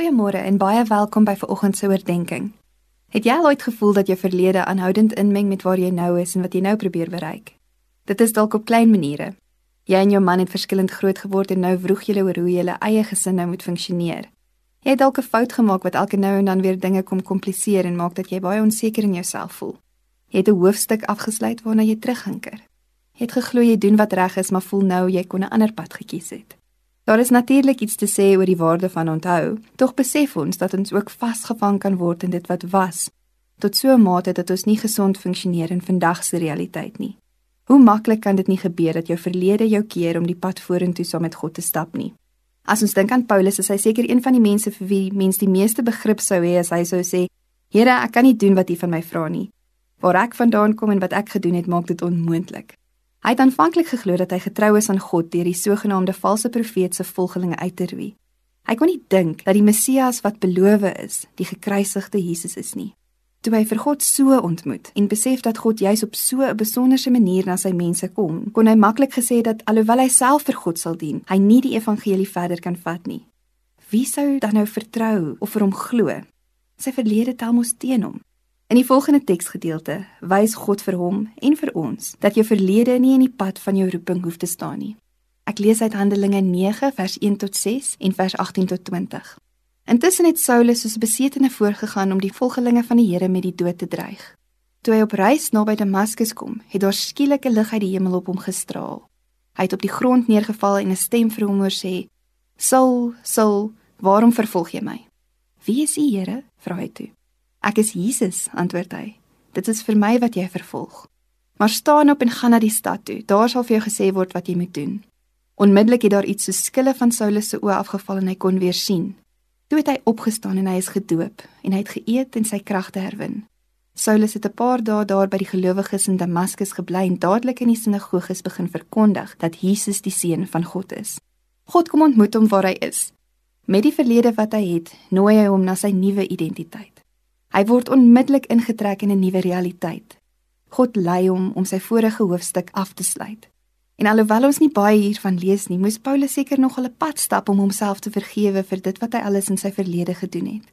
Goeiemôre en baie welkom by vanoggend se oordeenking. Het jy al ooit gevoel dat jou verlede aanhoudend inmeng met waar jy nou is en wat jy nou probeer bereik? Dit is dalk op klein maniere. Jy en jou man het verskillend groot geword en nou vroeg julle oor hoe julle eie gesin nou moet funksioneer. Jy het dalk 'n fout gemaak wat elke nou en dan weer dinge kom kompliseer en maak dat jy baie onseker in jouself voel. Jy het 'n hoofstuk afgesluit waarna jy terughinker. Jy het geglo jy doen wat reg is, maar voel nou jy kon 'n ander pad gekies het. Daar is natuurlik iets te sê oor die waarde van onthou, tog besef ons dat ons ook vasgevang kan word in dit wat was, tot so 'n mate dat ons nie gesond funksioneer in vandag se realiteit nie. Hoe maklik kan dit nie gebeur dat jou verlede jou keer om die pad vorentoe saam met God te stap nie? As ons dink aan Paulus, is hy seker een van die mense vir wie mens die meeste begrip sou hê as hy sou sê: "Here, ek kan nie doen wat U van my vra nie. Waar ek vandaan kom en wat ek gedoen het, maak dit onmoontlik." Hy het aanvanklik geglo dat hy getrou is aan God deur die sogenaamde valse profeet se volgelinge uit te roei. Hy kon nie dink dat die Messias wat beloof is, die gekruisigde Jesus is nie. Toe hy vir God so ontmoet en besef dat God juis op so 'n besonderse manier na sy mense kom, kon hy maklik gesê dat alhoewel hy self vir God sal dien, hy nie die evangelie verder kan vat nie. Wie sou dan nou vertrou of vir hom glo? Sy verlede tel mos teen hom. In die volgende teksgedeelte wys God vir hom en vir ons dat jou verlede nie in die pad van jou roeping hoef te staan nie. Ek lees uit Handelinge 9 vers 1 tot 6 en vers 18 tot 20. Intussen het Saulus soos 'n besetene voorgegaan om die volgelinge van die Here met die dood te dreig. Toe hy op reis naby Damaskus kom, het daar skielik 'n lig uit die hemel op hom gestraal. Hy het op die grond neergeval en 'n stem vir hom hoor sê: "Saul, Saul, waarom vervolg jy my?" "Wie is U, Here?" vra hy toe. Ek is Jesus, antwoord hy. Dit is vir my wat jy vervolg. Maar staan op en gaan na die stad toe. Daar sal vir jou gesê word wat jy moet doen. Onmiddellik het daar iets so skille van Saulus se oë afgeval en hy kon weer sien. Toe het hy opgestaan en hy is gedoop en hy het geëet en sy kragte herwin. Saulus het 'n paar dae daar by die gelowiges in Damaskus gebly en dadelik in die sinagoges begin verkondig dat Jesus die seun van God is. God kom ontmoet hom waar hy is. Met die verlede wat hy het, nooi hy hom na sy nuwe identiteit. Hy word onmiddellik ingetrek in 'n nuwe realiteit. God lei hom om sy vorige hoofstuk af te sluit. En alhoewel ons nie baie hiervan lees nie, moes Paulus seker nog 'n pad stap om homself te vergewe vir dit wat hy alles in sy verlede gedoen het.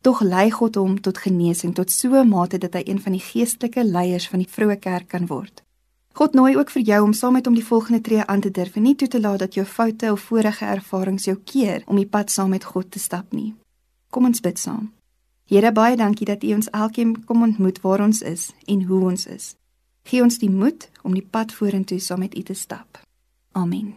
Tog lei God hom tot genesing tot so 'n mate dat hy een van die geestelike leiers van die vroeë kerk kan word. God nooi ook vir jou om saam met hom die volgende tree aan te durf en nie toe te laat dat jou foute of vorige ervarings jou keer om die pad saam met God te stap nie. Kom ons bid saam. Here baie dankie dat U ons elkeen kom ontmoet waar ons is en hoe ons is. Gee ons die moed om die pad vorentoe saam met U te stap. Amen.